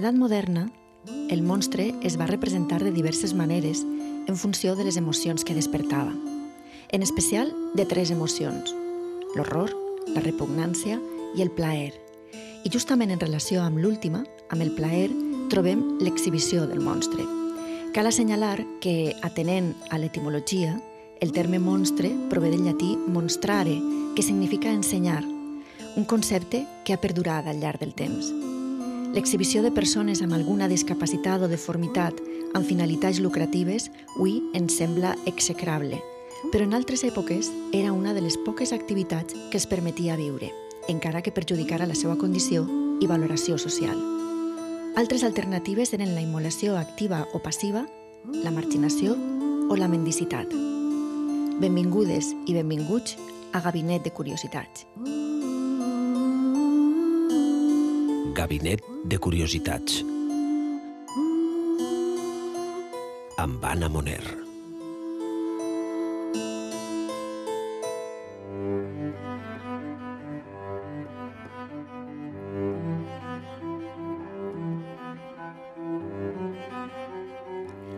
L'edat moderna, el monstre es va representar de diverses maneres en funció de les emocions que despertava. En especial de tres emocions, l'horror, la repugnància i el plaer. I justament en relació amb l'última, amb el plaer, trobem l'exhibició del monstre. Cal assenyalar que, atenent a l'etimologia, el terme monstre prové del llatí monstrare, que significa ensenyar, un concepte que ha perdurat al llarg del temps. L'exhibició de persones amb alguna discapacitat o deformitat amb finalitats lucratives avui ens sembla execrable, però en altres èpoques era una de les poques activitats que es permetia viure, encara que perjudicara la seva condició i valoració social. Altres alternatives eren la immolació activa o passiva, la marginació o la mendicitat. Benvingudes i benvinguts a Gabinet de Curiositats. Gabinet de Curiositats amb Anna Moner.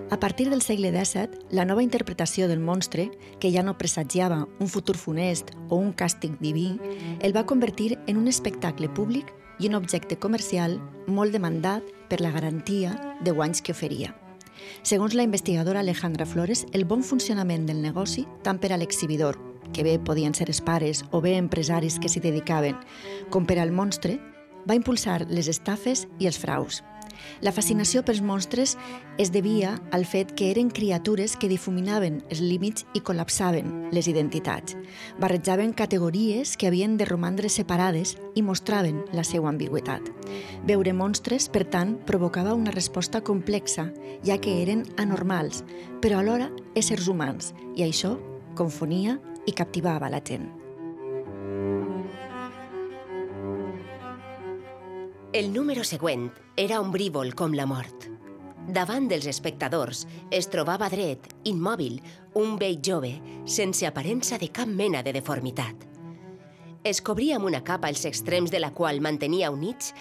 A partir del segle XVII, la nova interpretació del monstre, que ja no presagiava un futur funest o un càstig diví, el va convertir en un espectacle públic i un objecte comercial molt demandat per la garantia de guanys que oferia. Segons la investigadora Alejandra Flores, el bon funcionament del negoci, tant per a l'exhibidor, que bé podien ser els pares o bé empresaris que s'hi dedicaven, com per al monstre, va impulsar les estafes i els fraus. La fascinació pels monstres es devia al fet que eren criatures que difuminaven els límits i col·lapsaven les identitats. Barrejaven categories que havien de romandre separades i mostraven la seva ambigüetat. Veure monstres, per tant, provocava una resposta complexa, ja que eren anormals, però alhora éssers humans, i això confonia i captivava la gent. El número següent era ombrívol com la mort. Davant dels espectadors es trobava dret, immòbil, un vell jove sense aparença de cap mena de deformitat. Es cobria amb una capa els extrems de la qual mantenia units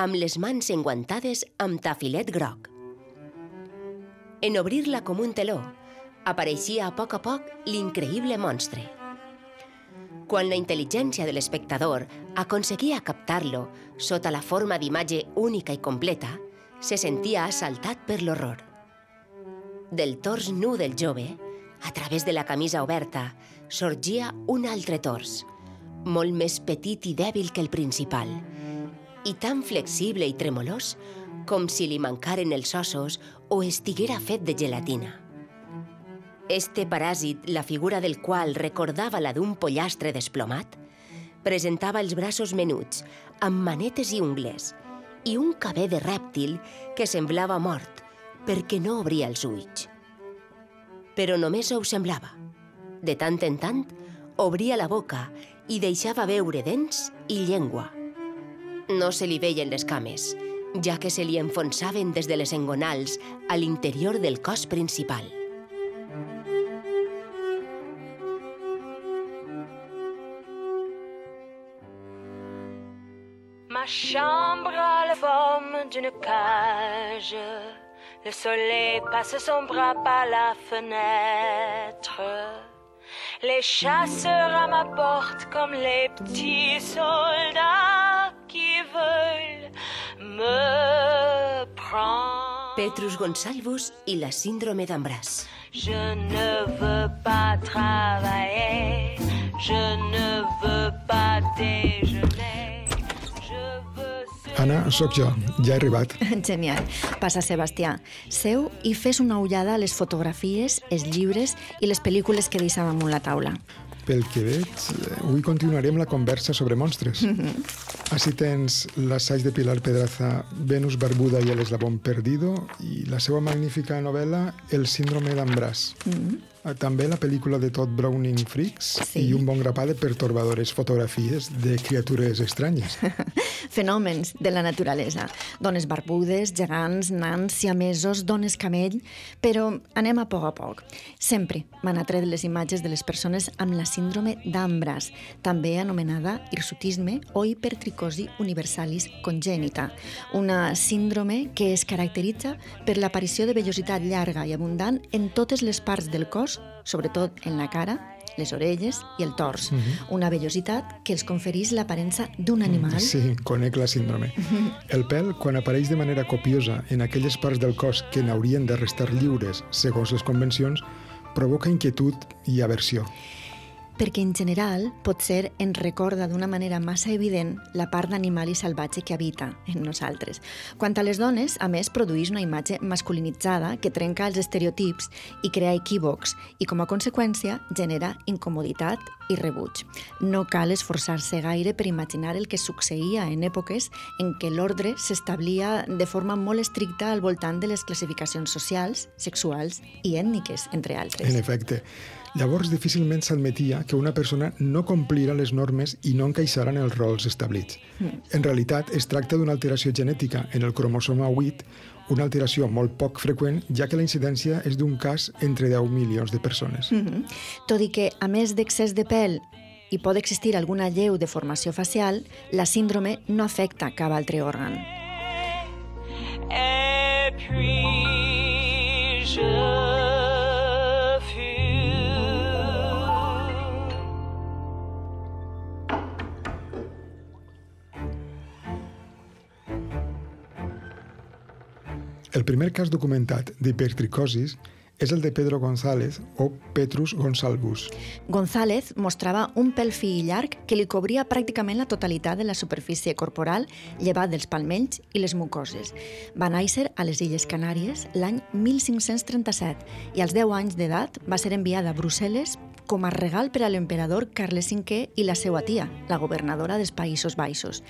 amb les mans enguantades amb tafilet groc. En obrir-la com un teló, apareixia a poc a poc l'increïble monstre. Quan la intel·ligència de l'espectador aconseguia captar-lo sota la forma d'imatge única i completa, se sentia assaltat per l'horror. Del tors nu del jove, a través de la camisa oberta, sorgia un altre tors, molt més petit i dèbil que el principal, i tan flexible i tremolós com si li mancaren els ossos o estiguera fet de gelatina. Este paràsit, la figura del qual recordava la d'un pollastre desplomat, presentava els braços menuts, amb manetes i ungles, i un cabé de rèptil que semblava mort perquè no obria els ulls. Però només ho semblava. De tant en tant, obria la boca i deixava veure dents i llengua. No se li veien les cames, ja que se li enfonsaven des de les engonals a l'interior del cos principal. Chambre a la forme d'une cage. Le soleil passe son bras par la fenêtre. Les chasseurs à ma porte comme les petits soldats qui veulent me prendre. Petrus Gonsalvus i la síndrome d'Ambràs. Je ne veux pas travailler. Je ne veux pas déjeuner. Anna, sóc jo, ja he arribat. Genial. Passa, Sebastià. Seu i fes una ullada a les fotografies, els llibres i les pel·lícules que deixàvem amunt la taula. Pel que veig, eh, avui continuarem la conversa sobre monstres. Així tens l'assaig de Pilar Pedraza, Venus barbuda i el eslabón perdido, i la seva magnífica novel·la El síndrome d'Ambràs. Eh, També la pel·lícula de Todd Browning Freaks Sí. i un bon grapat de pertorbadores fotografies de criatures estranyes. fenòmens de la naturalesa. Dones barbudes, gegants, nans, siamesos, dones camell... Però anem a poc a poc. Sempre m'han atret les imatges de les persones amb la síndrome d'Ambras, també anomenada hirsutisme o hipertricosi universalis congènita, una síndrome que es caracteritza per l'aparició de vellositat llarga i abundant en totes les parts del cos, sobretot en la cara, les orelles i el tors. Una vellositat que els conferís l'aparença d'un animal. Sí, conec la síndrome. El pèl, quan apareix de manera copiosa en aquelles parts del cos que n'haurien de restar lliures segons les convencions, provoca inquietud i aversió. Perquè en general potser ens recorda d'una manera massa evident la part d'animal i salvatge que habita en nosaltres. Quant a les dones, a més, produeix una imatge masculinitzada que trenca els estereotips i crea equívocs i, com a conseqüència, genera incomoditat i rebuig. No cal esforçar-se gaire per imaginar el que succeïa en èpoques en què l'ordre s'establia de forma molt estricta al voltant de les classificacions socials, sexuals i ètniques, entre altres. En efecte. Llavors, difícilment s'admetia que una persona no complira les normes i no encaixara en els rols establits. En realitat, es tracta d'una alteració genètica en el cromosoma 8, una alteració molt poc freqüent, ja que la incidència és d'un cas entre 10 milions de persones. Mhm. Tot i que, a més d'excés de pèl i pot existir alguna lleu de formació facial, la síndrome no afecta cap altre òrgan. Et El primer cas documentat d'hipertricosis és el de Pedro González o Petrus Gonsalvus. González mostrava un pèl fi i llarg que li cobria pràcticament la totalitat de la superfície corporal, llevat dels palmells i les mucoses. Va néixer a les Illes Canàries l'any 1537 i als 10 anys d'edat va ser enviada a Brussel·les com a regal per a l'emperador Carles V i la seva tia, la governadora dels Països Baixos.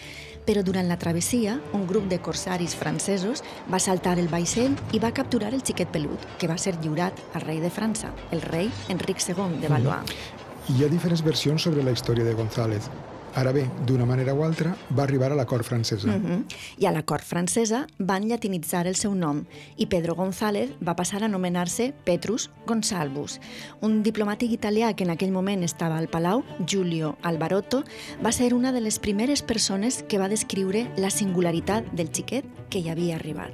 Però durant la travessia, un grup de corsaris francesos va saltar el vaixell i va capturar el xiquet pelut, que va ser lliurat al rei de França, el rei Enric II de Valois. Hi ha diferents versions sobre la història de González. Ara bé, d'una manera o altra, va arribar a la cort francesa. Mhm. I a la cort francesa van llatinitzar el seu nom i Pedro González va passar a anomenar-se Petrus Gonsalvus. Un diplomàtic italià que en aquell moment estava al Palau, Giulio Alvarotto, va ser una de les primeres persones que va descriure la singularitat del xiquet que hi havia arribat.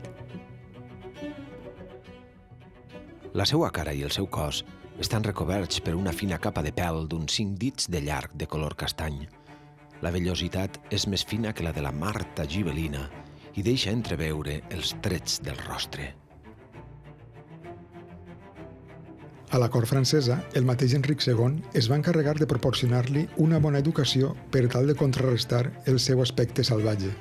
La seva cara i el seu cos estan recoberts per una fina capa de pèl d'uns cinc dits de llarg de color castany. La vellositat és més fina que la de la Marta gibelina i deixa entreveure els trets del rostre. A la cort francesa, el mateix Enric II es va encarregar de proporcionar-li una bona educació per tal de contrarrestar el seu aspecte salvatge.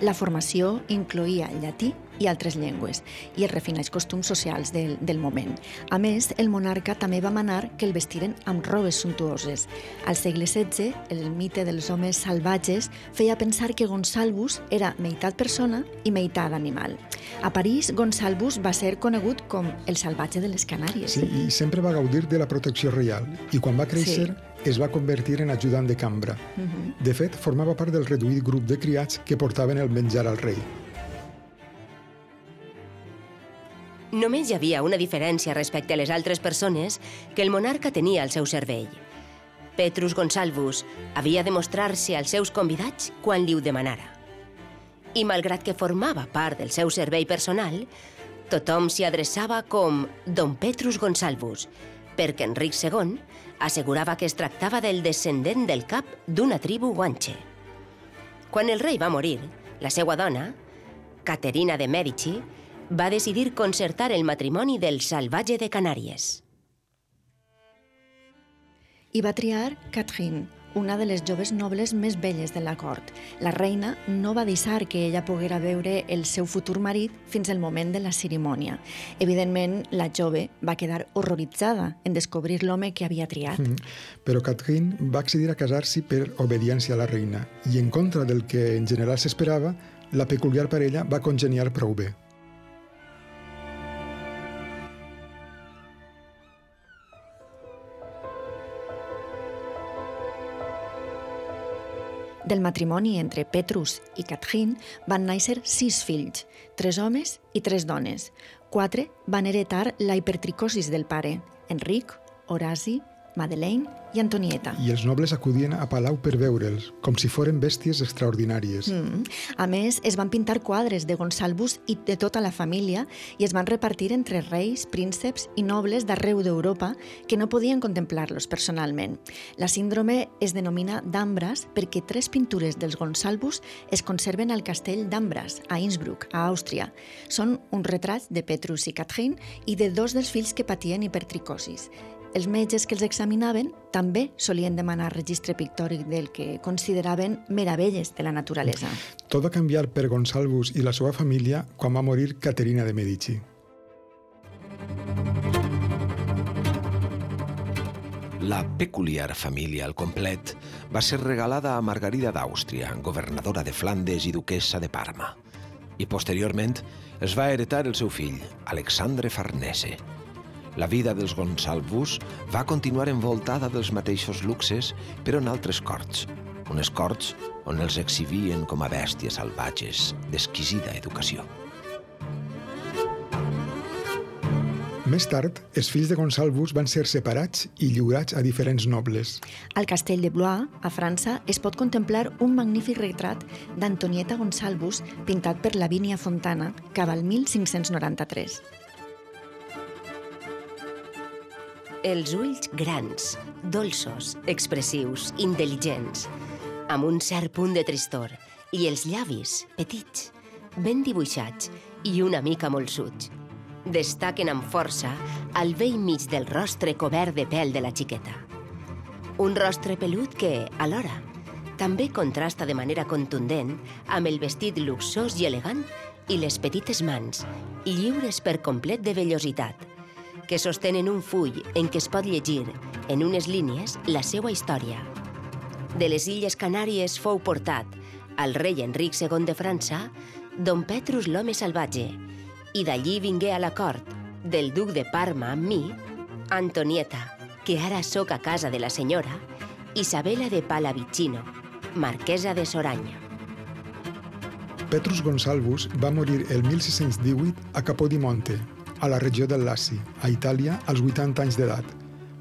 La formació incloïa llatí i altres llengües i els refinats costums socials del, del moment. A més, el monarca també va manar que el vestiren amb robes suntuoses. Al segle XVI, el mite dels homes salvatges feia pensar que Gonsalvus era meitat persona i meitat animal. A París, Gonsalvus va ser conegut com el salvatge de les Canàries. Sí, i sempre va gaudir de la protecció reial i quan va créixer es va convertir en ajudant de cambra. De fet, formava part del reduït grup de criats que portaven el menjar al rei. Només hi havia una diferència respecte a les altres persones que el monarca tenia al seu cervell. Petrus Gonsalvus havia de mostrar-se als seus convidats quan li ho demanara. I malgrat que formava part del seu servei personal, tothom s'hi adreçava com Don Petrus Gonsalvus, perquè Enric II assegurava que es tractava del descendent del cap d'una tribu guanxe. Quan el rei va morir, la seva dona, Caterina de Medici, va decidir concertar el matrimoni del salvatge de Canàries. I va triar Catherine, una de les joves nobles més belles de la cort. La reina no va deixar que ella poguera veure el seu futur marit fins al moment de la cerimònia. Evidentment, la jove va quedar horroritzada en descobrir l'home que havia triat. Mm. Però Catherine va accedir a casar-s'hi per obediència a la reina i, en contra del que en general s'esperava, la peculiar parella va congeniar prou bé. Del matrimoni entre Petrus i Catherine van néixer sis fills, tres homes i tres dones. Quatre van heretar la hipertricosis del pare, Enric, Horaci, Madeleine i Antonieta. I els nobles acudien a Palau per veure'ls, com si foren bèsties extraordinàries. Mm. A més, es van pintar quadres de Gonsalvus i de tota la família i es van repartir entre reis, prínceps i nobles d'arreu d'Europa que no podien contemplar-los personalment. La síndrome es denomina d'Ambras perquè tres pintures dels Gonsalvus es conserven al castell d'Ambras, a Innsbruck, a Àustria. Són un retrat de Petrus i Catherine i de dos dels fills que patien hipertricosis. Els metges que els examinaven també solien demanar registre pictòric del que consideraven meravelles de la naturalesa. Tot va canviar per Gonsalvus i la seva família quan va morir Caterina de Medici. La peculiar família al complet va ser regalada a Margarida d'Àustria, governadora de Flandes i duquessa de Parma. I posteriorment es va heretar el seu fill, Alexandre Farnese, la vida dels Gonsalvus va continuar envoltada dels mateixos luxes, però en altres corts. Unes corts on els exhibien com a bèsties salvatges d'exquisida educació. Més tard, els fills de Gonsalvus van ser separats i lliurats a diferents nobles. Al castell de Blois, a França, es pot contemplar un magnífic retrat d'Antonieta Gonsalvus pintat per Lavínia Fontana cap al 1593. Els ulls grans, dolços, expressius, intel·ligents, amb un cert punt de tristor, i els llavis, petits, ben dibuixats i una mica molsuts. Destaquen amb força al vell mig del rostre cobert de pèl de la xiqueta. Un rostre pelut que, alhora, també contrasta de manera contundent amb el vestit luxós i elegant i les petites mans, lliures per complet de vellositat, que sostenen un full en què es pot llegir, en unes línies, la seva història. De les Illes Canàries fou portat al rei Enric II de França Don Petrus l'home salvatge i d'allí vingué a la cort del duc de Parma amb mi, Antonieta, que ara sóc a casa de la senyora, Isabela de Palavicino, marquesa de Soranya. Petrus Gonsalvus va morir el 1618 a Capodimonte, a la regió del Laci, a Itàlia, als 80 anys d'edat.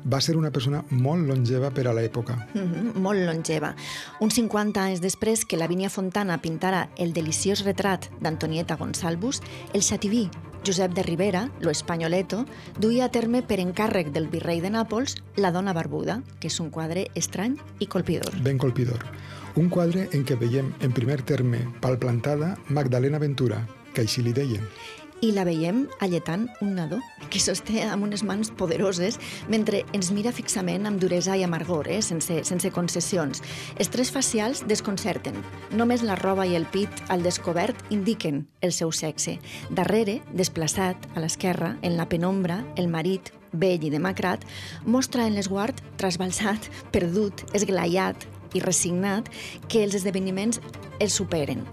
Va ser una persona molt longeva per a l'època. Mm -hmm, molt longeva. Uns 50 anys després que Lavínia Fontana pintara el deliciós retrat d'Antonieta Gonsalvus, el xativí Josep de Rivera, lo Españoleto, duia a terme per encàrrec del virrei de Nàpols La dona barbuda, que és un quadre estrany i colpidor. Ben colpidor. Un quadre en què veiem en primer terme palplantada Magdalena Ventura, que així li deien i la veiem alletant un nadó que sosté amb unes mans poderoses mentre ens mira fixament amb duresa i amargor, eh? sense, sense concessions. Els tres facials desconcerten. Només la roba i el pit al descobert indiquen el seu sexe. Darrere, desplaçat, a l'esquerra, en la penombra, el marit, vell i demacrat, mostra en l'esguard trasbalsat, perdut, esglaiat i resignat que els esdeveniments el superen.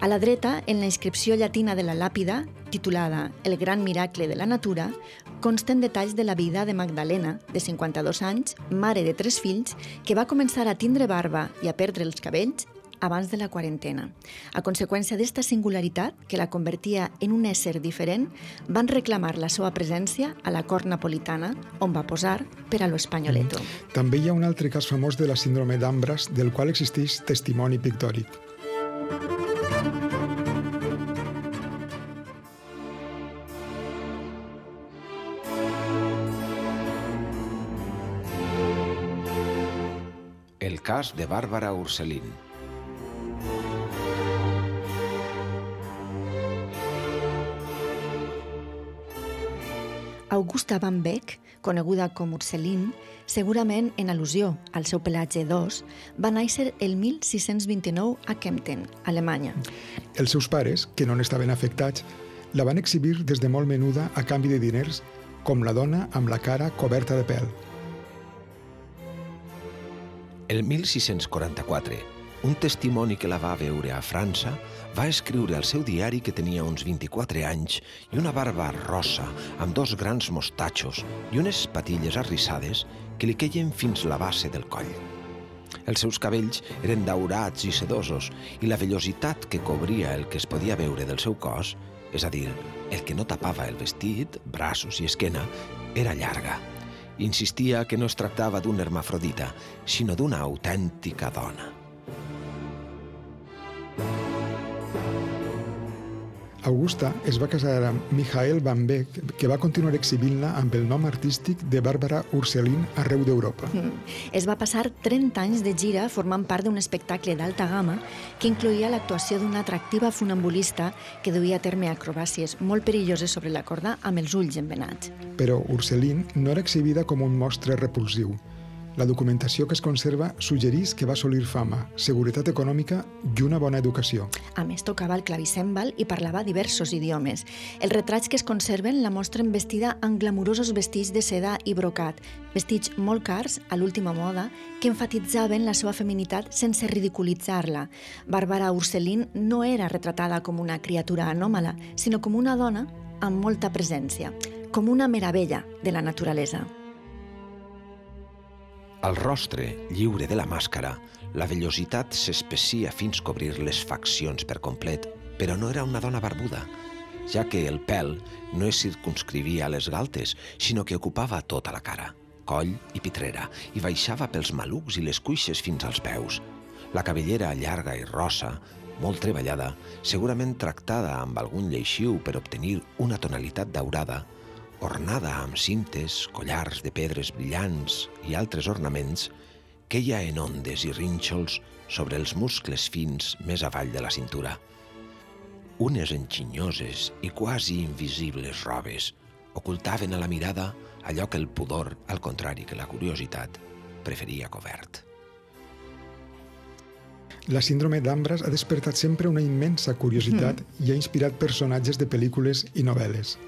A la dreta, en la inscripció llatina de la làpida, titulada El gran miracle de la natura, consten detalls de la vida de Magdalena, de 52 anys, mare de tres fills, que va començar a tindre barba i a perdre els cabells abans de la quarantena. A conseqüència d'esta singularitat, que la convertia en un ésser diferent, van reclamar la seva presència a la cort napolitana, on va posar per a lo Españoleto. Mm. També hi ha un altre cas famós de la síndrome d'Ambras, del qual existeix testimoni pictòric. El cas de Bàrbara Urselín. Augusta Van Beck, coneguda com Urselín, segurament en al·lusió al seu pelatge d'os, va néixer el 1629 a Kempten, Alemanya. Els seus pares, que no n'estaven afectats, la van exhibir des de molt menuda a canvi de diners, com la dona amb la cara coberta de pèl. El 1644, un testimoni que la va veure a França va escriure al seu diari que tenia uns 24 anys i una barba rossa amb dos grans mostatxos i unes patilles arrissades que li queien fins la base del coll. Els seus cabells eren daurats i sedosos i la vellositat que cobria el que es podia veure del seu cos, és a dir, el que no tapava el vestit, braços i esquena, era llarga. Insistia que no es tractava d'un hermafrodita, sinó d'una autèntica dona. Augusta es va casar amb Michael Van Beek, que va continuar exhibint-la amb el nom artístic de Bàrbara Urselin arreu d'Europa. Mm. Es va passar 30 anys de gira formant part d'un espectacle d'alta gamma que incloïa l'actuació d'una atractiva funambulista que duia a terme acrobàcies molt perilloses sobre la corda amb els ulls envenats. Però Urselin no era exhibida com un mostre repulsiu, la documentació que es conserva suggerís que va assolir fama, seguretat econòmica i una bona educació. A més, tocava el clavicèmbal i parlava diversos idiomes. Els retrats que es conserven la mostren vestida amb glamurosos vestits de seda i brocat, vestits molt cars, a l'última moda, que enfatitzaven la seva feminitat sense ridiculitzar-la. Bàrbara Urselin no era retratada com una criatura anòmala, sinó com una dona amb molta presència, com una meravella de la naturalesa. Al rostre, lliure de la màscara, la vellositat s'especia fins cobrir les faccions per complet, però no era una dona barbuda, ja que el pèl no es circunscrivia a les galtes, sinó que ocupava tota la cara, coll i pitrera, i baixava pels malucs i les cuixes fins als peus. La cabellera llarga i rossa, molt treballada, segurament tractada amb algun lleixiu per obtenir una tonalitat daurada, ornada amb cintes, collars de pedres brillants i altres ornaments, queia en ondes i rínxols sobre els muscles fins més avall de la cintura. Unes enginyoses i quasi invisibles robes ocultaven a la mirada allò que el pudor, al contrari que la curiositat, preferia cobert. La síndrome d'Ambras ha despertat sempre una immensa curiositat mm. i ha inspirat personatges de pel·lícules i novel·les.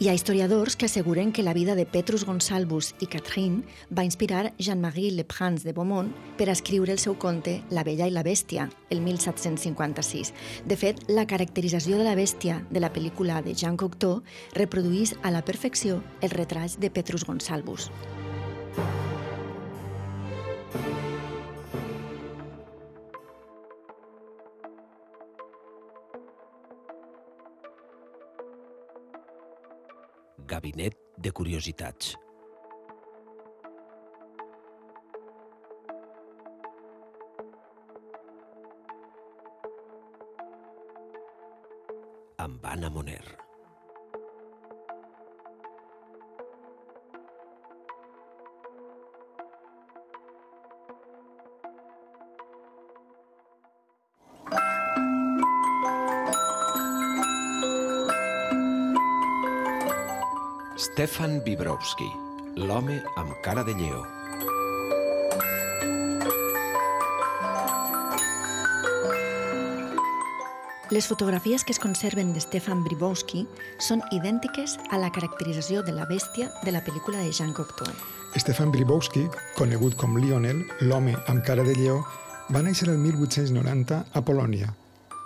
Hi ha historiadors que asseguren que la vida de Petrus Gonsalvus i Catherine va inspirar Jean-Marie Leprince de Beaumont per escriure el seu conte La vella i la bèstia, el 1756. De fet, la caracterització de la bèstia de la pel·lícula de Jean Cocteau reproduís a la perfecció el retrat de Petrus Gonsalvus. Gabinet de Curiositats. Amb Anna Moner. Stefan Bibrowski, l'home amb cara de lleó. Les fotografies que es conserven de Stefan Bribowski són idèntiques a la caracterització de la bèstia de la pel·lícula de Jean Cocteau. Stefan Bribowski, conegut com Lionel, l'home amb cara de lleó, va néixer el 1890 a Polònia,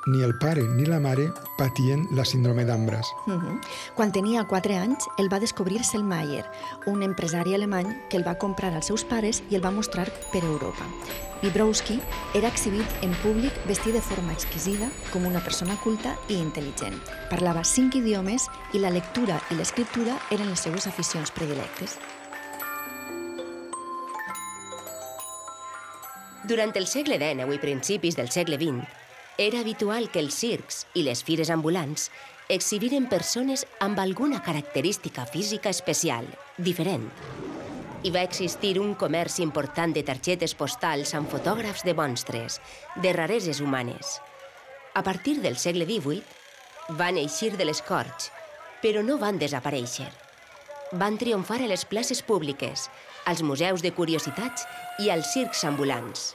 ni el pare ni la mare patien la síndrome d'Ambras. Uh mhm. -huh. Quan tenia 4 anys, el va descobrir Selmayr, un empresari alemany que el va comprar als seus pares i el va mostrar per Europa. Vibrowski era exhibit en públic vestit de forma exquisida com una persona culta i intel·ligent. Parlava cinc idiomes i la lectura i l'escriptura eren les seues aficions predilectes. Durant el segle XIX i principis del segle XX, era habitual que els circs i les fires ambulants exhibiren persones amb alguna característica física especial, diferent. Hi va existir un comerç important de targetes postals amb fotògrafs de monstres, de rareses humanes. A partir del segle XVIII, van eixir de les corts, però no van desaparèixer. Van triomfar a les places públiques, als museus de curiositats i als circs ambulants.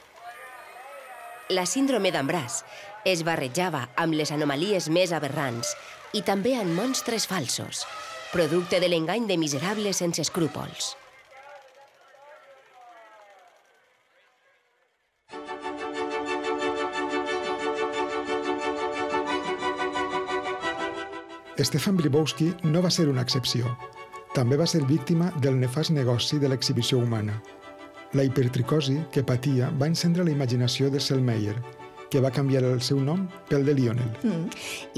La síndrome d'Ambràs es barrejava amb les anomalies més aberrants i també amb monstres falsos, producte de l'engany de miserables sense escrúpols. Stefan Bribowski no va ser una excepció. També va ser víctima del nefast negoci de l'exhibició humana. La hipertricosi que patia va encendre la imaginació de Selmayr, que va canviar el seu nom pel de Lionel. Mm.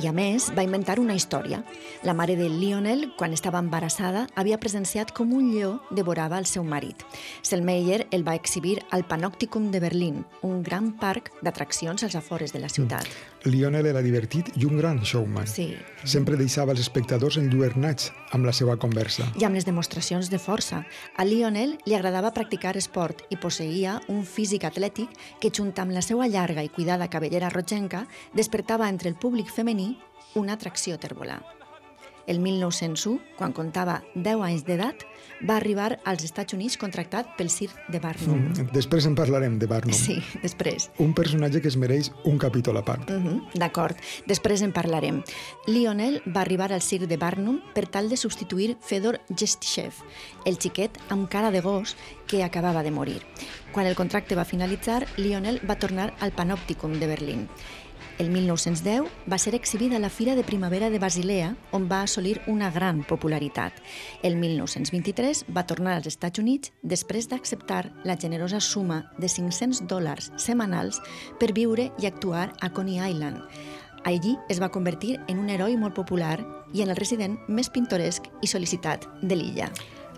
I a més, va inventar una història. La mare de Lionel, quan estava embarassada, havia presenciat com un lleó devorava el seu marit. Selmayr el va exhibir al Panopticum de Berlín, un gran parc d'atraccions als afores de la ciutat. Lionel era divertit i un gran showman. Sí. Sempre deixava els espectadors enlluernats amb la seva conversa. I amb les demostracions de força. A Lionel li agradava practicar esport i posseïa un físic atlètic que, junt amb la seva llarga i cuidada cabellera rogenca, despertava entre el públic femení una atracció tèrbola. El 1901, quan comptava 10 anys d'edat, va arribar als Estats Units contractat pel Circ de Barnum. Mm, Després en parlarem de Barnum. Sí, després. Un personatge que es mereix un capítol a part. Uh -huh, D'acord, després en parlarem. Lionel va arribar al circ de Barnum per tal de substituir Fedor Gestishev, el xiquet amb cara de gos que acabava de morir. Quan el contracte va finalitzar, Lionel va tornar al Panopticum de Berlín. El 1910 va ser exhibida a la Fira de Primavera de Basilea, on va assolir una gran popularitat. El 1923 va tornar als Estats Units després d'acceptar la generosa suma de 500 dòlars setmanals per viure i actuar a Coney Island. Allí es va convertir en un heroi molt popular i en el resident més pintoresc i sol·licitat de l'illa.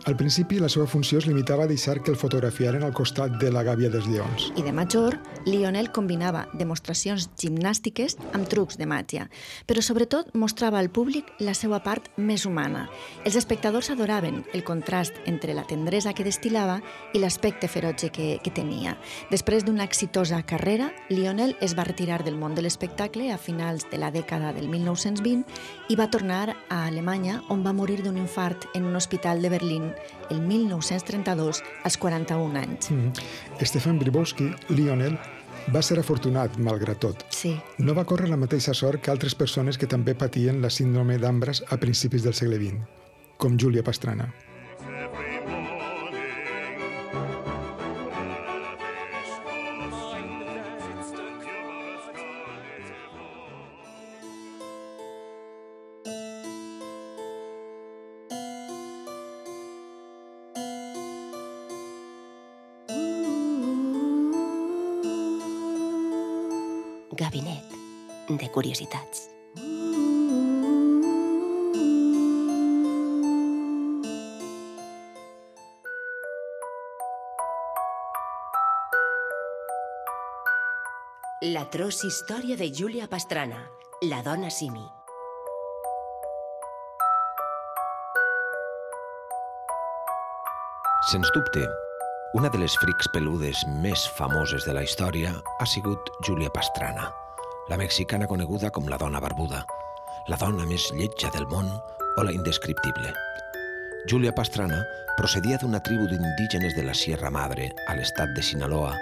Al principi, la seva funció es limitava a deixar que el fotografiaren al costat de la gàbia dels lleons. I de major, Lionel combinava demostracions gimnàstiques amb trucs de màgia, però sobretot mostrava al públic la seva part més humana. Els espectadors adoraven el contrast entre la tendresa que destilava i l'aspecte ferotge que, que tenia. Després d'una exitosa carrera, Lionel es va retirar del món de l'espectacle a finals de la dècada del 1920 i va tornar a Alemanya, on va morir d'un infart en un hospital de Berlín el 1932 als 41 anys. Mm. Stefan Bribowski, Lionel, va ser afortunat, malgrat tot. Sí, No va córrer la mateixa sort que altres persones que també patien la síndrome d'Ambras a principis del segle XX, com Júlia Pastrana. Curiositats. L'atroç història de Júlia Pastrana, la dona simi. Sens dubte, una de les frics peludes més famoses de la història ha sigut Júlia Pastrana, la mexicana coneguda com la dona barbuda, la dona més lletja del món o la indescriptible. Júlia Pastrana procedia d'una tribu d'indígenes de la Sierra Madre, a l'estat de Sinaloa,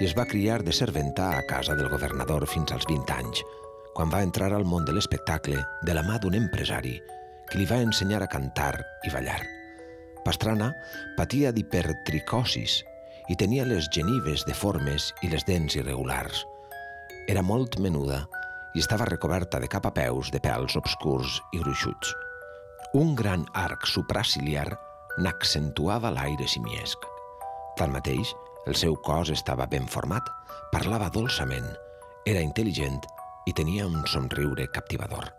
i es va criar de serventa a casa del governador fins als 20 anys, quan va entrar al món de l'espectacle de la mà d'un empresari que li va ensenyar a cantar i ballar. Pastrana patia d'hipertricosis i tenia les genives deformes i les dents irregulars. Era molt menuda i estava recoberta de cap a peus de pèls obscurs i gruixuts. Un gran arc supraciliar n'accentuava l'aire simiesc. Tanmateix, el seu cos estava ben format, parlava dolçament, era intel·ligent i tenia un somriure captivador.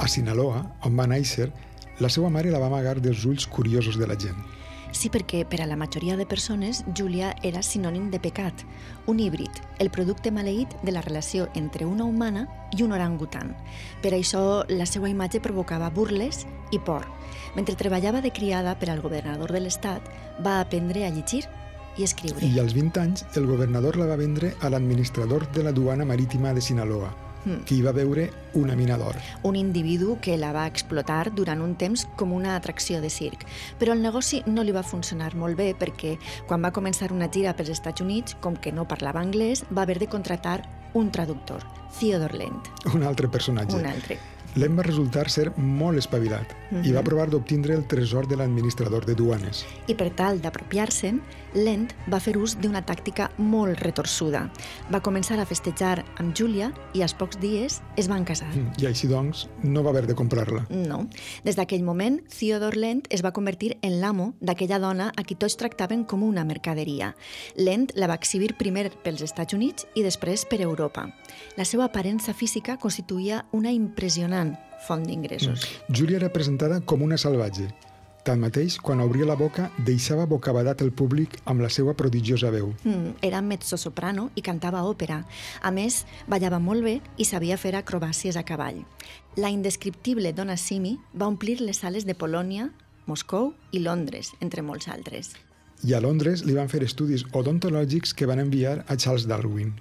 A Sinaloa, on va néixer, la seva mare la va amagar dels ulls curiosos de la gent. Sí, perquè per a la majoria de persones, Júlia era sinònim de pecat, un híbrid, el producte maleït de la relació entre una humana i un orangutan. Per això, la seva imatge provocava burles i por. Mentre treballava de criada per al governador de l'estat, va aprendre a llegir i escriure. I als 20 anys, el governador la va vendre a l'administrador de la duana marítima de Sinaloa, Mm. que hi va veure una mina d'or. un individu que la va explotar durant un temps com una atracció de circ. Però el negoci no li va funcionar molt bé perquè quan va començar una gira pels Estats Units, com que no parlava anglès, va haver de contratar un traductor, Theodore Lent, Un altre personatge. un altre. Lent va resultar ser molt espavilat i va provar d'obtindre el tresor de l'administrador de duanes. I per tal d'apropiar-se'n, Lent va fer ús d'una tàctica molt retorçuda. Va començar a festejar amb Júlia i als pocs dies es van casar. I així doncs, no va haver de comprar-la. No. Des d'aquell moment, Theodore Lent es va convertir en l'amo d'aquella dona a qui tots tractaven com una mercaderia. Lent la va exhibir primer pels Estats Units i després per Europa. La seva aparença física constituïa una impressionant font d'ingressos. Júlia era presentada com una salvatge. Tanmateix, quan obria la boca, deixava bocabadat el públic amb la seva prodigiosa veu. Mm, era mezzo-soprano i cantava òpera. A més, ballava molt bé i sabia fer acrobàcies a cavall. La indescriptible dona Simi va omplir les sales de Polònia, Moscou i Londres, entre molts altres. I a Londres li van fer estudis odontològics que van enviar a Charles Darwin.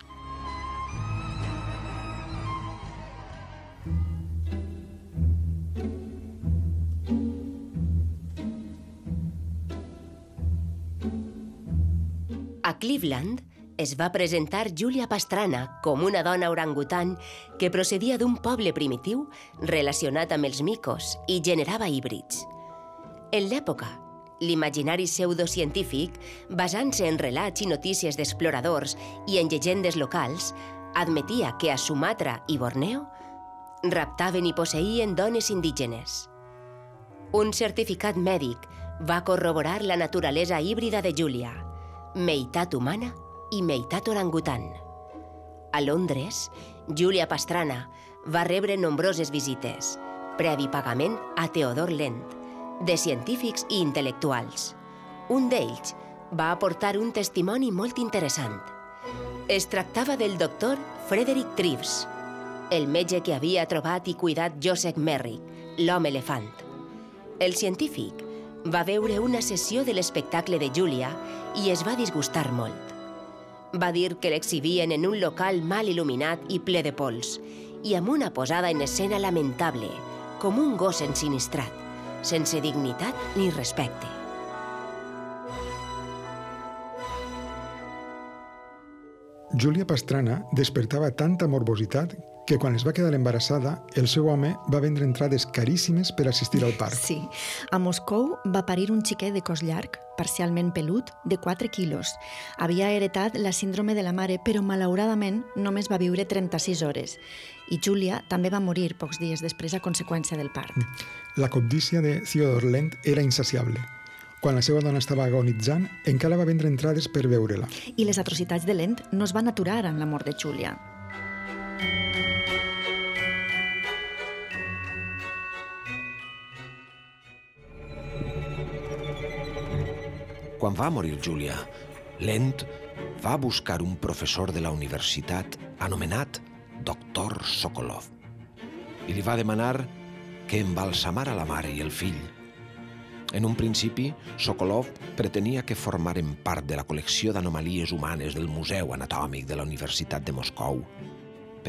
A Cleveland es va presentar Julia Pastrana com una dona orangutan que procedia d'un poble primitiu relacionat amb els micos i generava híbrids. En l'època, l'imaginari pseudocientífic, basant-se en relats i notícies d'exploradors i en llegendes locals, admetia que a Sumatra i Borneo raptaven i posseïen dones indígenes. Un certificat mèdic va corroborar la naturalesa híbrida de Júlia, meitat humana i meitat orangutan. A Londres, Júlia Pastrana va rebre nombroses visites, previ pagament a Theodor Lent, de científics i intel·lectuals. Un d'ells va aportar un testimoni molt interessant. Es tractava del doctor Frederick Treves, el metge que havia trobat i cuidat Joseph Merrick, l'home elefant. El científic va veure una sessió de l'espectacle de Júlia i es va disgustar molt. Va dir que l'exhibien en un local mal il·luminat i ple de pols i amb una posada en escena lamentable, com un gos ensinistrat, sense dignitat ni respecte. Júlia Pastrana despertava tanta morbositat que quan es va quedar embarassada, el seu home va vendre entrades caríssimes per assistir al part. Sí. A Moscou va parir un xiquet de cos llarg, parcialment pelut, de 4 quilos. Havia heretat la síndrome de la mare, però malauradament només va viure 36 hores. I Júlia també va morir pocs dies després a conseqüència del part. La cobdícia de Theodor Lent era insaciable. Quan la seva dona estava agonitzant, encara va vendre entrades per veure-la. I les atrocitats de Lent no es van aturar amb la mort de Júlia. Quan va morir Júlia, Lent va buscar un professor de la universitat anomenat Doctor Sokolov i li va demanar que embalsamara la mare i el fill. En un principi, Sokolov pretenia que formaren part de la col·lecció d'anomalies humanes del Museu Anatòmic de la Universitat de Moscou,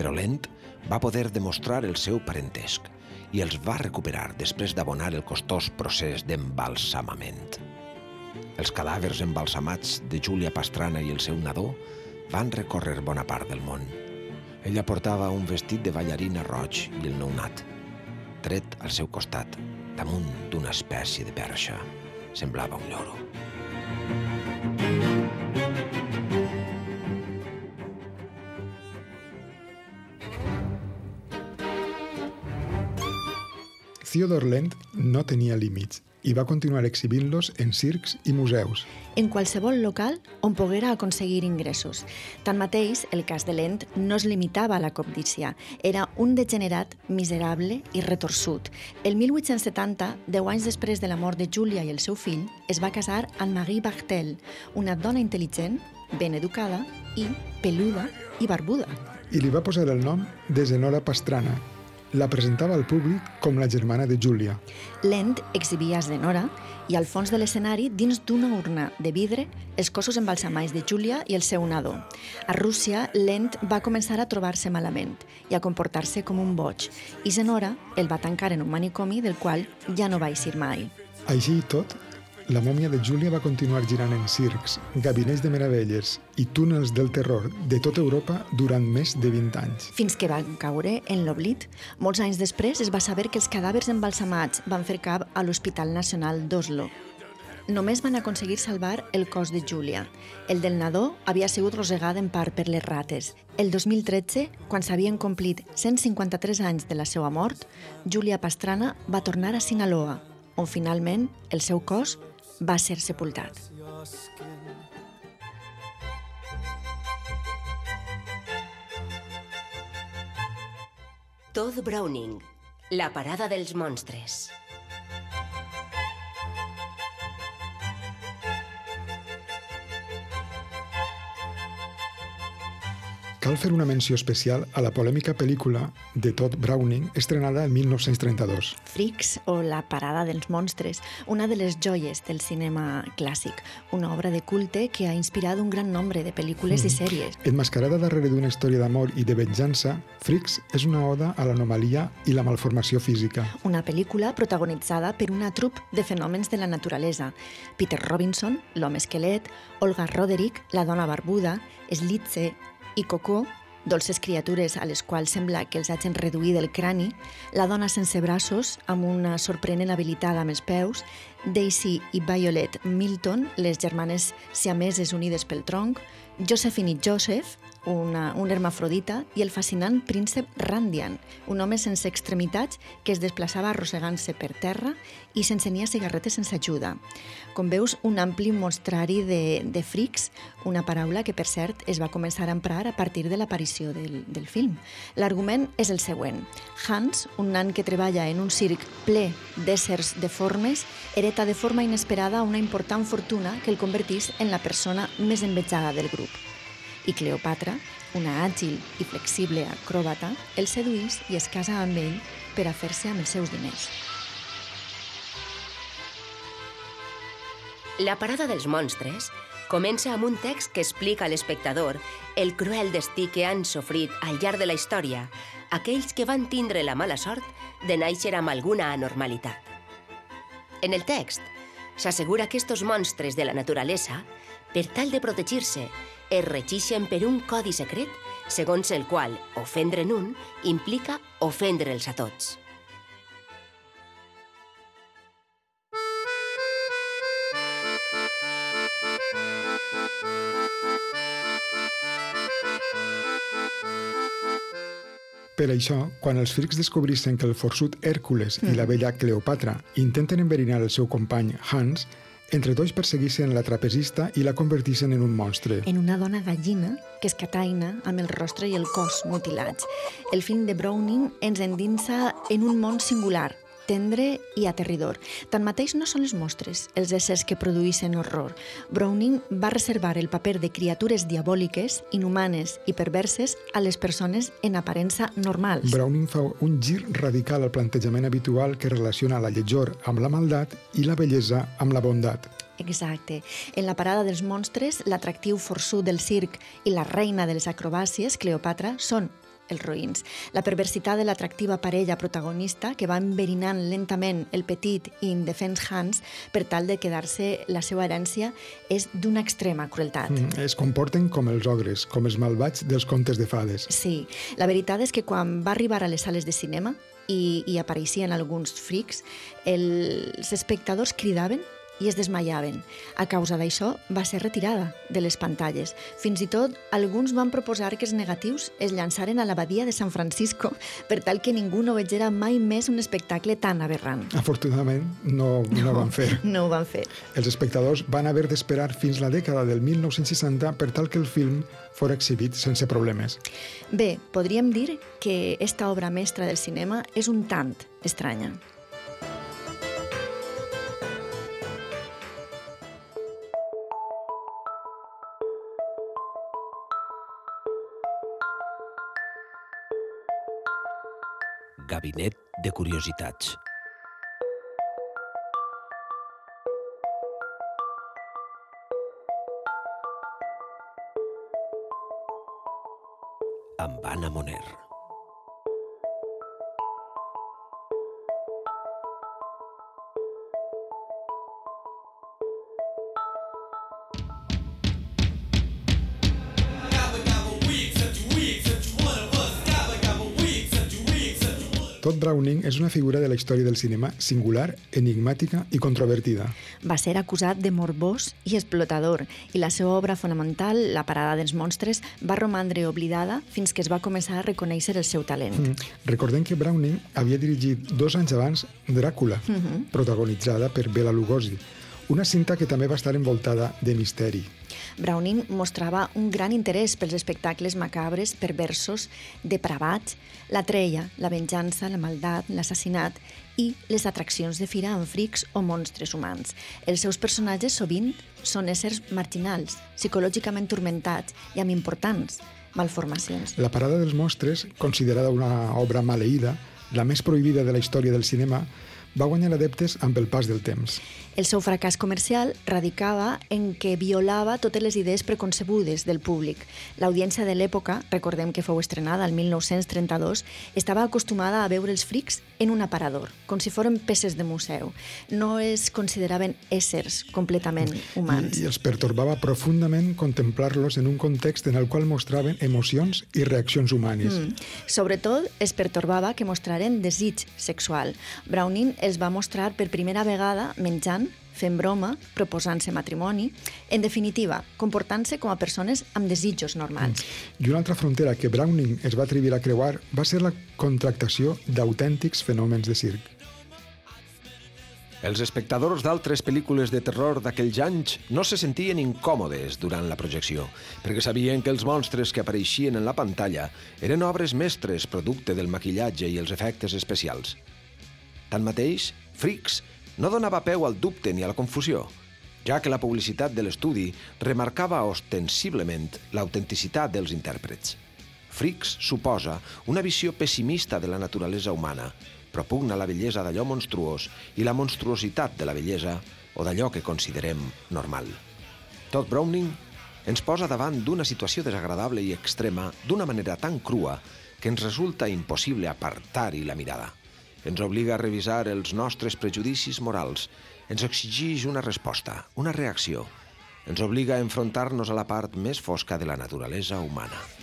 però Lent va poder demostrar el seu parentesc i els va recuperar després d'abonar el costós procés d'embalsamament. Els cadàvers embalsamats de Júlia Pastrana i el seu nadó van recórrer bona part del món. Ella portava un vestit de ballarina roig i el nounat, tret al seu costat, damunt d'una espècie de perxa. Semblava un lloro. Theodor Lent no tenia límits i va continuar exhibint-los en circs i museus. en qualsevol local on poguera aconseguir ingressos. Tanmateix, el cas de Lent no es limitava a la cobdícia. Era un degenerat miserable i retorçut. El 1870, deu anys després de la mort de Júlia i el seu fill, es va casar amb Marie Bartel, una dona intel·ligent, ben educada i peluda i barbuda. I li va posar el nom de Zenora Pastrana. La presentava al públic com la germana de Júlia. Lent exhibia Zenora i al fons de l'escenari, dins d'una urna de vidre, els cossos embalsamats de Júlia i el seu nadó. A Rússia, Lent va començar a trobar-se malament i a comportar-se com un boig, i Zenora el va tancar en un manicomi del qual ja no va eixir mai. Així i tot, la mòmia de Júlia va continuar girant en circs, gabinets de meravelles i túnels del terror de tota Europa durant més de 20 anys. Fins que va caure en l'oblit. Molts anys després es va saber que els cadàvers embalsamats van fer cap a l'Hospital Nacional d'Oslo. Només van aconseguir salvar el cos de Júlia. El del nadó havia sigut rosegat en part per les rates. El 2013, quan s'havien complit 153 anys de la seva mort, Júlia Pastrana va tornar a Sinaloa, on finalment el seu cos va ser sepultat. Todd Browning, la parada dels monstres. Cal fer una menció especial a la polèmica pel·lícula de Todd Browning, estrenada en 1932. Freaks o La parada dels monstres, una de les joies del cinema clàssic, una obra de culte que ha inspirat un gran nombre de pel·lícules i sèries. Enmascarada darrere d'una història d'amor i de venjança, Freaks és una oda a l'anomalia i la malformació física. Una pel·lícula protagonitzada per una trup de fenòmens de la naturalesa. Peter Robinson, l'home esquelet, Olga Roderick, la dona barbuda, Slitze i Coco, dolces criatures a les quals sembla que els hagin reduït el crani, la dona sense braços, amb una sorprenent habilitat amb els peus, Daisy i Violet Milton, les germanes siameses unides pel tronc, Josephine i Joseph, una, un hermafrodita, i el fascinant príncep Randian, un home sense extremitats que es desplaçava arrossegant-se per terra i s'encenia cigarretes sense ajuda. Com veus, un ampli mostrari de, de frics, una paraula que, per cert, es va començar a emprar a partir de l'aparició del, del film. L'argument és el següent. Hans, un nan que treballa en un circ ple d'éssers deformes, hereta de forma inesperada una important fortuna que el convertís en la persona més envejada del grup. I Cleopatra, una àgil i flexible acròbata, el seduís i es casa amb ell per a fer-se amb els seus diners. La parada dels monstres comença amb un text que explica a l'espectador el cruel destí que han sofrit al llarg de la història aquells que van tindre la mala sort de néixer amb alguna anormalitat. En el text s'assegura que estos monstres de la naturalesa, per tal de protegir-se, es regixen per un codi secret segons el qual ofendre'n un implica ofendre'ls a tots. Per això, quan els frics descobrissen que el forçut Hèrcules i la vella Cleopatra intenten enverinar el seu company Hans, entre tots perseguissin la trapezista i la convertissin en un monstre. En una dona gallina que es cataina amb el rostre i el cos mutilats. El film de Browning ens endinsa en un món singular, tendre i aterridor. Tanmateix no són les mostres els éssers que produïssin horror. Browning va reservar el paper de criatures diabòliques, inhumanes i perverses a les persones en aparença normals. Browning fa un gir radical al plantejament habitual que relaciona la lletjor amb la maldat i la bellesa amb la bondat. Exacte. En la parada dels monstres, l'atractiu forçut del circ i la reina de les acrobàcies, Cleopatra, són els roïns. La perversitat de l'atractiva parella protagonista que va enverinant lentament el petit i indefens Hans per tal de quedar-se la seva herència és d'una extrema crueltat. Mm, Es comporten com els ogres, com els malvats dels contes de fades. Sí, la veritat és que quan va arribar a les sales de cinema i, i apareixien alguns frics, els espectadors cridaven i es desmaiaven. A causa d'això, va ser retirada de les pantalles. Fins i tot, alguns van proposar que els negatius es llançaren a l'abadia de San Francisco per tal que ningú no vegera mai més un espectacle tan aberrant. Afortunadament, no, no, no ho van fer. No ho van fer. Els espectadors van haver d'esperar fins la dècada del 1960 per tal que el film fos exhibit sense problemes. Bé, podríem dir que esta obra mestra del cinema és un tant estranya. Gabinet de curiositats. Amb Anna Moner. Browning és una figura de la història del cinema singular, enigmàtica i controvertida. Va ser acusat de morbós i explotador i la seva obra fonamental, La parada dels monstres, va romandre oblidada fins que es va començar a reconèixer el seu talent. Mm. Recordem que Browning havia dirigit dos anys abans Dràcula, mm -hmm. protagonitzada per Bela Lugosi, una cinta que també va estar envoltada de misteri. Browning mostrava un gran interès pels espectacles macabres, perversos, depravats, la treia, la venjança, la maldat, l'assassinat i les atraccions de fira amb frics o monstres humans. Els seus personatges sovint són éssers marginals, psicològicament turmentats i amb importants malformacions. La parada dels monstres, considerada una obra maleïda, la més prohibida de la història del cinema, va guanyar adeptes amb el pas del temps. El seu fracàs comercial radicava en què violava totes les idees preconcebudes del públic. L'audiència de l'època, recordem que fou estrenada el 1932, estava acostumada a veure els frics en un aparador, com si foren peces de museu. No es consideraven éssers completament humans. I, i els pertorbava profundament contemplar-los en un context en el qual mostraven emocions i reaccions humanes. Mm. Sobretot, es pertorbava que mostraren desig sexual. Browning els va mostrar per primera vegada menjant fent broma, proposant-se matrimoni, en definitiva, comportant-se com a persones amb desitjos normals. I una altra frontera que Browning es va atrevir a creuar va ser la contractació d'autèntics fenòmens de circ. Els espectadors d'altres pel·lícules de terror d'aquells anys no se sentien incòmodes durant la projecció, perquè sabien que els monstres que apareixien en la pantalla eren obres mestres producte del maquillatge i els efectes especials. Tanmateix, Freaks no donava peu al dubte ni a la confusió, ja que la publicitat de l'estudi remarcava ostensiblement l'autenticitat dels intèrprets. Freaks suposa una visió pessimista de la naturalesa humana, propugna la bellesa d'allò monstruós i la monstruositat de la bellesa o d'allò que considerem normal. Todd Browning ens posa davant d'una situació desagradable i extrema d'una manera tan crua que ens resulta impossible apartar-hi la mirada ens obliga a revisar els nostres prejudicis morals, ens exigeix una resposta, una reacció, ens obliga a enfrontar-nos a la part més fosca de la naturalesa humana.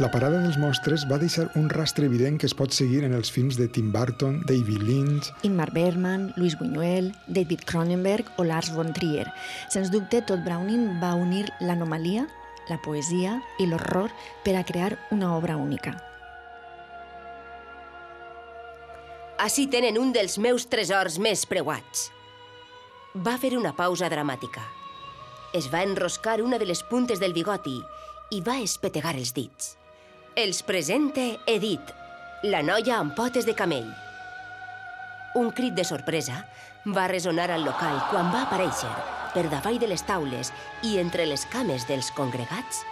La parada dels monstres va deixar un rastre evident que es pot seguir en els films de Tim Burton, David Lynch... Ingmar Bergman, Luis Buñuel, David Cronenberg o Lars von Trier. Sens dubte, tot Browning va unir l'anomalia, la poesia i l'horror per a crear una obra única. Així tenen un dels meus tresors més preuats. Va fer una pausa dramàtica. Es va enroscar una de les puntes del bigoti i va espetegar els dits. Els presente Edith, la noia amb potes de camell. Un crit de sorpresa va resonar al local quan va aparèixer, per davall de les taules i entre les cames dels congregats,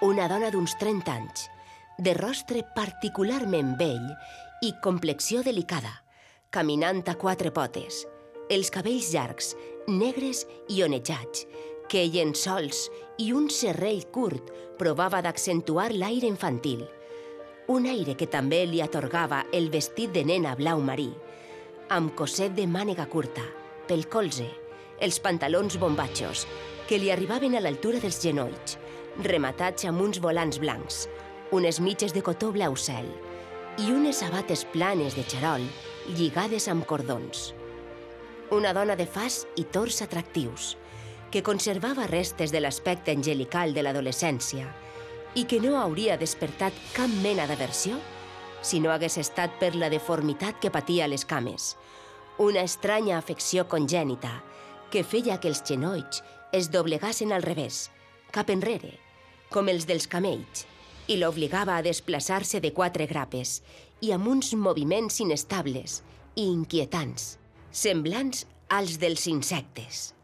una dona d'uns 30 anys, de rostre particularment vell i complexió delicada, caminant a quatre potes, els cabells llargs, negres i onejats, queien sols i un serrell curt provava d'accentuar l'aire infantil. Un aire que també li atorgava el vestit de nena blau marí, amb coset de mànega curta, pel colze, els pantalons bombatxos, que li arribaven a l'altura dels genolls, rematats amb uns volants blancs, unes mitges de cotó blau cel i unes sabates planes de xarol lligades amb cordons. Una dona de fas i tors atractius, que conservava restes de l'aspecte angelical de l'adolescència i que no hauria despertat cap mena d'aversió si no hagués estat per la deformitat que patia les cames, una estranya afecció congènita que feia que els genolls es doblegassin al revés, cap enrere, com els dels camells, i l'obligava a desplaçar-se de quatre grapes i amb uns moviments inestables i inquietants, semblants als dels insectes.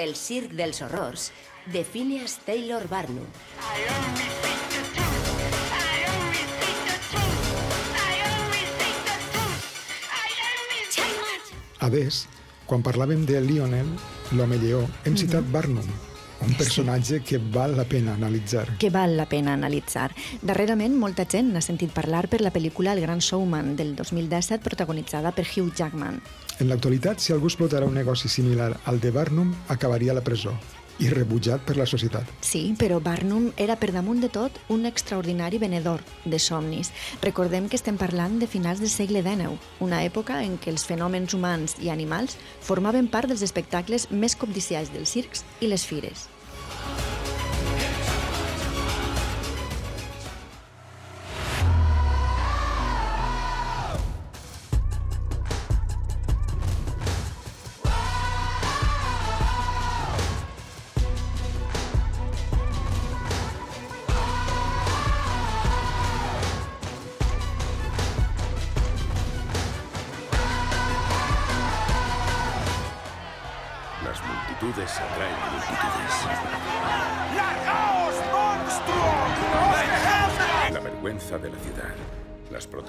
El circ dels horrors, de Phineas Taylor Barnum. A més, quan parlàvem de Lionel, l'home lleó, hem citat mm -hmm. Barnum, un personatge que val la pena analitzar. que val la pena analitzar. Darrerament, molta gent n'ha sentit parlar per la pel·lícula El gran showman del 2017 protagonitzada per Hugh Jackman. En l'actualitat, si algú explotarà un negoci similar al de Barnum, acabaria a la presó i rebutjat per la societat. Sí, però Barnum era per damunt de tot un extraordinari venedor de somnis. Recordem que estem parlant de finals del segle XIX, una època en què els fenòmens humans i animals formaven part dels espectacles més cobdiciats dels circs i les fires.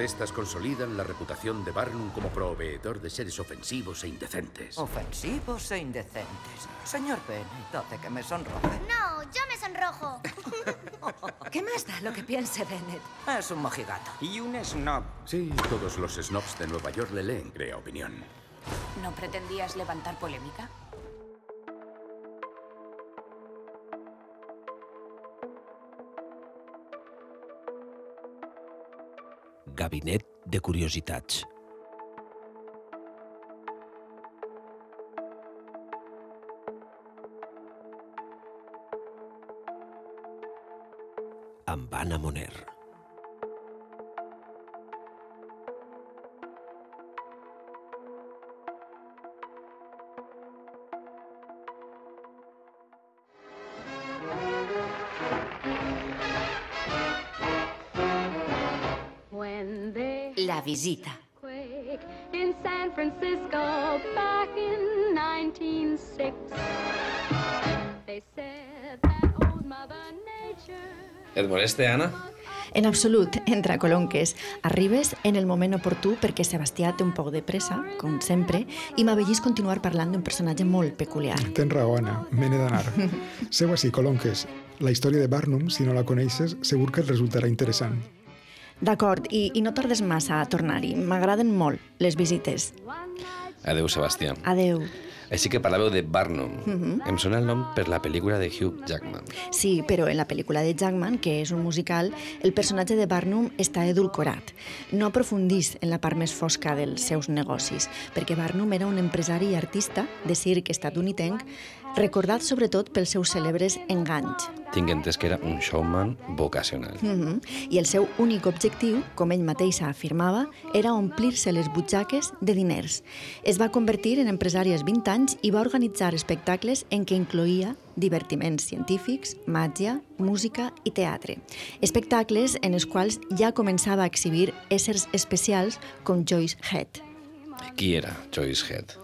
Protestas consolidan la reputación de Barnum como proveedor de seres ofensivos e indecentes. Ofensivos e indecentes. Señor Bennett, hace que me sonroje. No, yo me sonrojo. ¿Qué más da lo que piense Bennett? Es un mojigato. Y un snob. Sí, todos los snobs de Nueva York le leen, crea opinión. ¿No pretendías levantar polémica? Gabinet de curiositats. Amb Anna Moner. Visita. in San Francisco back in 1906, they said that old Mother Nature. Et moleste, Anna? En absolut, entra colonques. Arribes en el moment oportú perquè Sebastià té un poc de pressa, com sempre, i m'avellís continuar parlant d'un personatge molt peculiar. Tens raó, Anna, me n'he d'anar. Seu així, colonques. La història de Barnum, si no la coneixes, segur que et resultarà interessant. D'acord, i, i no tardes massa a tornar-hi. M'agraden molt les visites. Adeu, Sebastià. Adeu. Així que parlàveu de Barnum. Mhm. Em sona el nom per la pel·lícula de Hugh Jackman. Sí, però en la pel·lícula de Jackman, que és un musical, el personatge de Barnum està edulcorat. No aprofundís en la part més fosca dels seus negocis, perquè Barnum era un empresari i artista de circ estatunidenc recordat sobretot pels seus cèlebres enganys. Tinc entès que era un showman vocacional. Mm -hmm. I el seu únic objectiu, com ell mateix afirmava, era omplir-se les butxaques de diners. Es va convertir en empresari als 20 anys i va organitzar espectacles en què incloïa divertiments científics, màgia, música i teatre. Espectacles en els quals ja començava a exhibir éssers especials com Joyce Head, Qui era Joyce Head?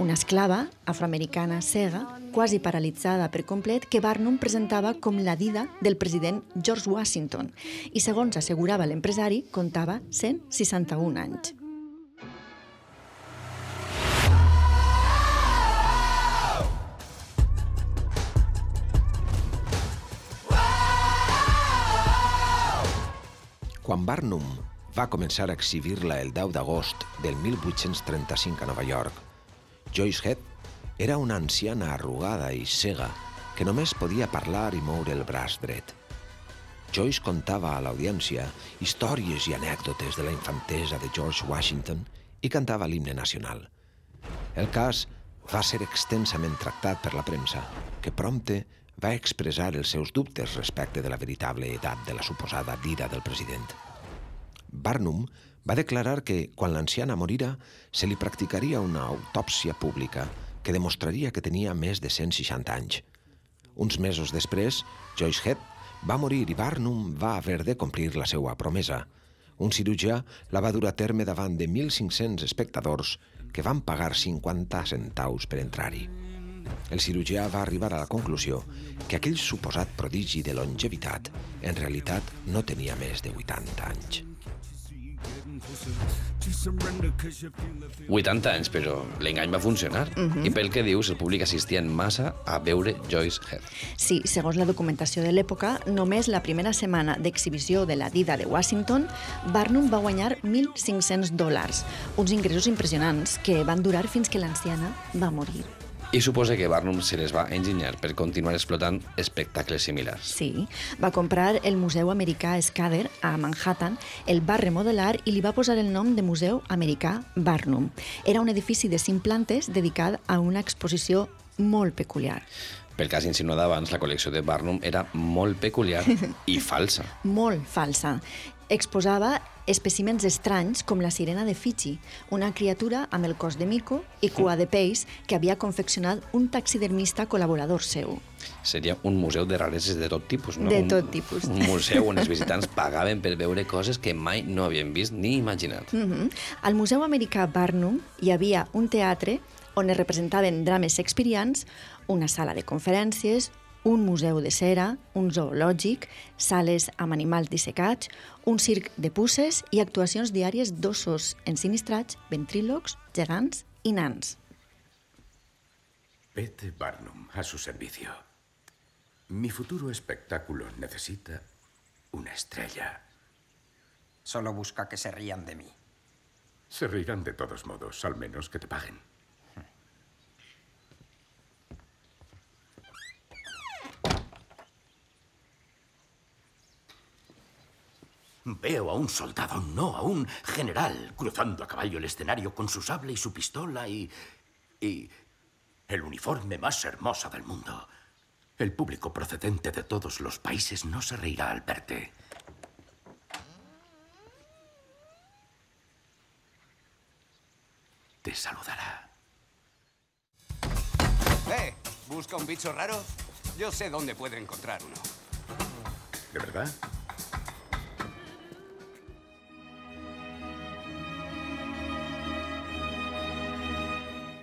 una esclava afroamericana cega, quasi paralitzada per complet, que Barnum presentava com la dida del president George Washington i, segons assegurava l'empresari, comptava 161 anys. Quan Barnum va començar a exhibir-la el 10 d'agost del 1835 a Nova York, Joyce Head era una anciana arrugada i cega que només podia parlar i moure el braç dret. Joyce contava a l'audiència històries i anècdotes de la infantesa de George Washington i cantava l'himne nacional. El cas va ser extensament tractat per la premsa, que prompte va expressar els seus dubtes respecte de la veritable edat de la suposada dida del president. Barnum va declarar que, quan l'anciana morira, se li practicaria una autòpsia pública que demostraria que tenia més de 160 anys. Uns mesos després, Joyce Head va morir i Barnum va haver de complir la seva promesa. Un cirurgià la va dur a terme davant de 1.500 espectadors que van pagar 50 centaus per entrar-hi. El cirurgià va arribar a la conclusió que aquell suposat prodigi de longevitat en realitat no tenia més de 80 anys. 80 anys, però l'engany va funcionar. Mhm. I pel que dius, el públic assistia en massa a veure Joyce Head. Sí, segons la documentació de l'època, només la primera setmana d'exhibició de la Dida de Washington, Barnum va guanyar 1.500 dòlars, uns ingressos impressionants que van durar fins que l'anciana va morir. I suposa que Barnum se les va enginyar per continuar explotant espectacles similars. Sí, va comprar el Museu Americà Scudder a Manhattan, el va remodelar i li va posar el nom de Museu Americà Barnum. Era un edifici de cinc plantes dedicat a una exposició molt peculiar. Pel cas insinuat abans, la col·lecció de Barnum era molt peculiar i falsa. molt falsa. Exposava espècimens estranys com la sirena de Fiji, una criatura amb el cos de mico i cua de peix que havia confeccionat un taxidermista col·laborador seu. Seria un museu de rareses de tot tipus, no? De Un- tot tipus. Un museu on els visitants pagaven per veure coses que mai no havien vist ni imaginat. Mm -hmm. Al Museu Americà Barnum hi havia un teatre on es representaven drames shakespearians, una sala de conferències, un museu de cera, un zoològic, sales amb animals dissecats, un circ de pusses i actuacions diàries d'ossos ensinistrats, ventrílocs, gegants i nans. Pete Barnum, a su servicio. Mi futuro espectáculo necesita una estrella. Solo busca que se rían de mí. Se reirán de todos modos, al menos que te paguen. Veo a un soldado, no a un general, cruzando a caballo el escenario con su sable y su pistola y... y... el uniforme más hermoso del mundo. El público procedente de todos los países no se reirá al verte. Te saludará. ¿Eh? ¿Busca un bicho raro? Yo sé dónde puede encontrar uno. ¿De verdad?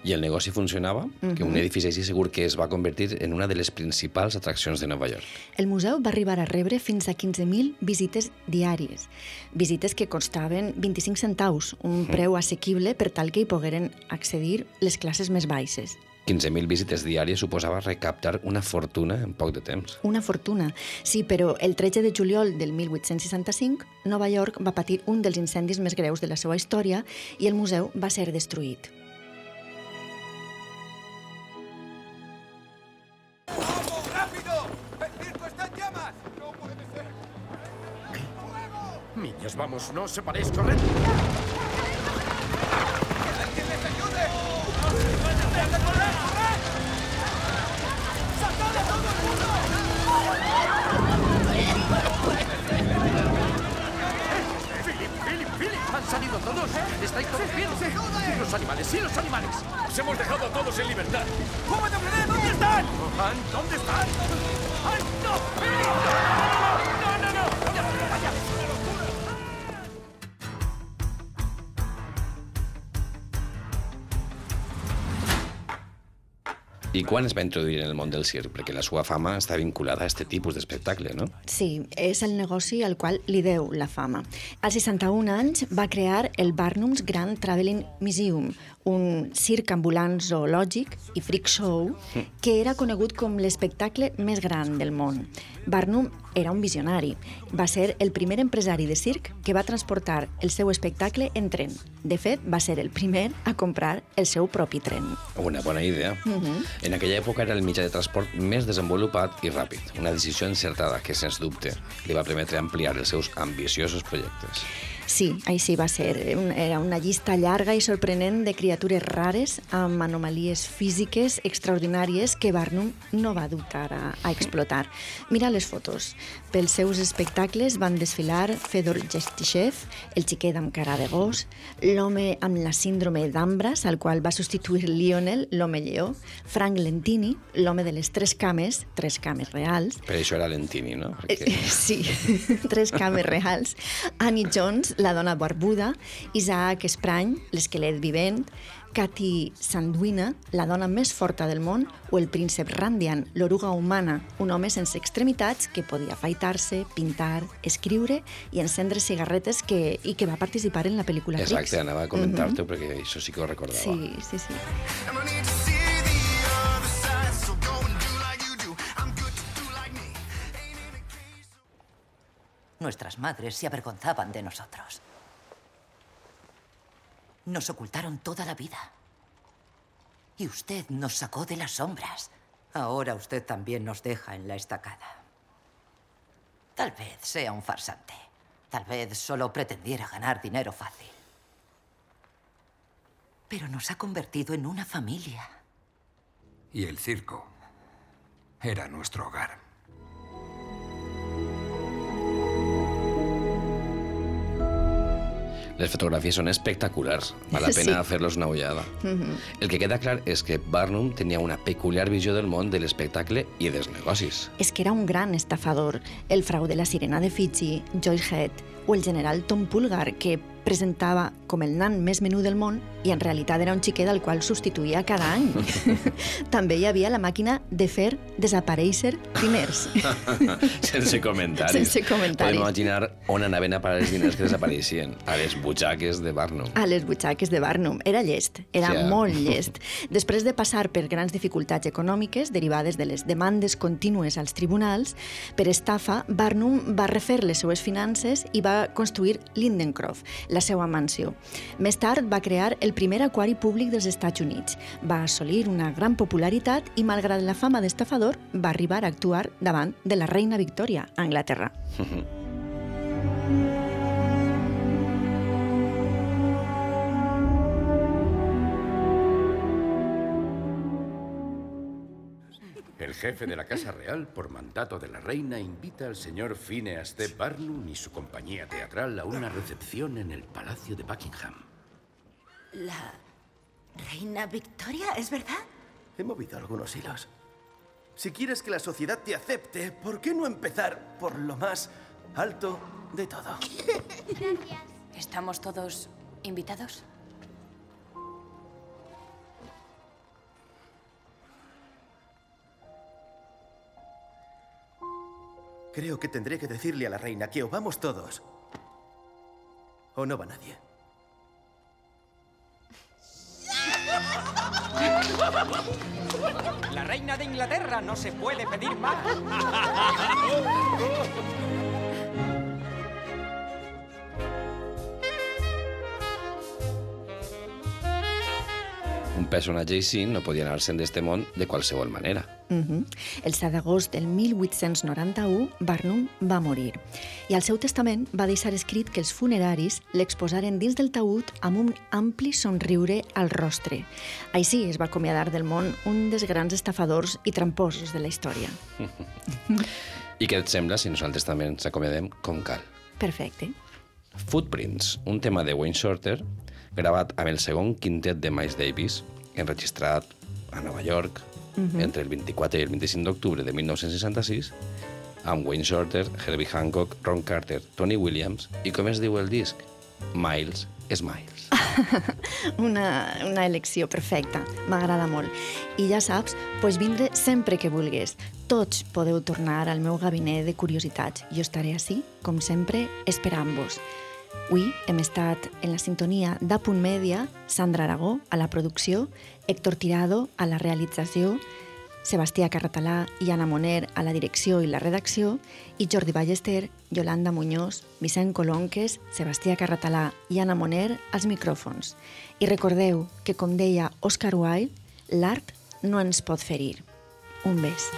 I el negoci funcionava, que un edifici així segur que es va convertir en una de les principals atraccions de Nova York. El museu va arribar a rebre fins a 15.000 visites diàries, visites que costaven 25 centaus, un preu assequible per tal que hi pogueren accedir les classes més baixes. 15.000 visites diàries suposava recaptar una fortuna en poc de temps. Una fortuna. Sí, però el 13 de juliol del 1865, Nova York va patir un dels incendis més greus de la seva història i el museu va ser destruït. Vamos, no os separéis, corred. ¡Alguien les ayude! ¡Sacad a todo el mundo! ¡Philip, Philip, Philip! ¡Han salido todos! ¡Estáis todos bien! ¡Sí, los animales, sí, los animales! ¡Os hemos dejado a todos en libertad! ¿Dónde están? Han, ¿Dónde están? ¡Ay, no! ¡Philip! I quan es va introduir en el món del circ? Perquè la seva fama està vinculada a aquest tipus d'espectacle, no? Sí, és el negoci al qual li deu la fama. Als 61 anys va crear el Barnum's Grand Traveling Museum, un circ ambulant zoològic i freak show que era conegut com l'espectacle més gran del món. Barnum era un visionari. Va ser el primer empresari de circ que va transportar el seu espectacle en tren. De fet, va ser el primer a comprar el seu propi tren. Una bona idea. Mhm. En aquella època era el mitjà de transport més desenvolupat i ràpid. Una decisió encertada que, sens dubte, li va permetre ampliar els seus ambiciosos projectes. Sí, així va ser. Un- Era una llista llarga i sorprenent de criatures rares amb anomalies físiques extraordinàries que Barnum no va dubtar a, a explotar. Mira les fotos. Pels seus espectacles van desfilar Fedor Gestishev, el xiquet amb cara de gos, l'home amb la síndrome d'Ambras, al qual va substituir Lionel, l'home lleó, Frank Lentini, l'home de les tres cames, tres cames reals, Per això era Lentini, no? Eh, Sí, tres cames reals. Annie Jones, la dona barbuda, Isaac Esprany, l'esquelet vivent, Cathy Sanduina, la dona més forta del món, o el príncep Randian, l'oruga humana, un home sense extremitats que podia afaitar-se, pintar, escriure i encendre cigarretes que, i que va participar en la pel·lícula Rix. Exacte, anava a comentar-te, perquè això sí que ho recordava. Sí, sí, sí. Nuestras madres se avergonzaban de nosotros. Nos ocultaron toda la vida. Y usted nos sacó de las sombras. Ahora usted también nos deja en la estacada. Tal vez sea un farsante. Tal vez solo pretendiera ganar dinero fácil. Pero nos ha convertido en una familia. Y el circo era nuestro hogar. Les fotografies són espectaculars. Val la pena Sí. fer-los una ullada. Mhm. El que queda clar és que Barnum tenia una peculiar visió del món de l'espectacle i dels negocis. És que era un gran estafador. El frau de la sirena de Fiji, Joyce Head, o el general Tom Pulgar, que presentava com el nan més menú del món i en realitat era un xiquet al qual substituïa cada any. També hi havia la màquina de fer desaparèixer diners. Sense comentaris. Sense comentaris. Podem imaginar on anaven a parar els diners que desapareixien. A les butxaques de Barnum. A les butxaques de Barnum. Era llest, era eh? molt llest. Després de passar per grans dificultats econòmiques derivades de les demandes contínues als tribunals, per estafa, Barnum va refer les seues finances i va construir Lindencroft, la seva mansió. Més tard va crear el primer aquari públic dels Estats Units. Va assolir una gran popularitat i, malgrat la fama d'estafador, va arribar a actuar davant de la reina Victòria, a Anglaterra. El jefe de la Casa Real, por mandato de la reina, invita al señor Phineas T. Barnum y su compañía teatral a una recepción en el Palacio de Buckingham. La reina Victoria, ¿es verdad? He movido algunos hilos. Si quieres que la sociedad te acepte, ¿por qué no empezar por lo más alto de todo? ¿Estamos todos invitados? Creo que tendré que decirle a la reina que o vamos todos o no va nadie. La reina de Inglaterra no se puede pedir más. personatge així no podia anar-se'n d'este món de qualsevol manera. Uh -huh. El 7 d'agost del 1891, Barnum va morir. I al seu testament va deixar escrit que els funeraris l'exposaren dins del taüt amb un ampli somriure al rostre. Així es va acomiadar del món un dels grans estafadors i tramposos de la història. I què et sembla si nosaltres també ens acomiadem com cal? Perfecte. Footprints, un tema de Wayne Shorter, gravat amb el segon quintet de Miles Davis, enregistrat a Nova York Mhm. entre el 24 i el 25 d'octubre de 1966, amb Wayne Shorter, Herbie Hancock, Ron Carter, Tony Williams i com es diu el disc? Miles Smiles. Una, una elecció perfecta, m'agrada molt. I ja saps, pots vindre sempre que vulgues. Tots podeu tornar al meu gabinet de curiositats. Jo estaré així, com sempre, esperant-vos. Avui hem estat en la sintonia d'A Punt Mèdia, Sandra Aragó a la producció, Héctor Tirado a la realització, Sebastià Carratalà i Anna Moner a la direcció i la redacció i Jordi Ballester, Yolanda Muñoz, Vicent Colonques, Sebastià Carratalà i Anna Moner als micròfons. I recordeu que, com deia Oscar Wilde, l'art no ens pot ferir. Un bes.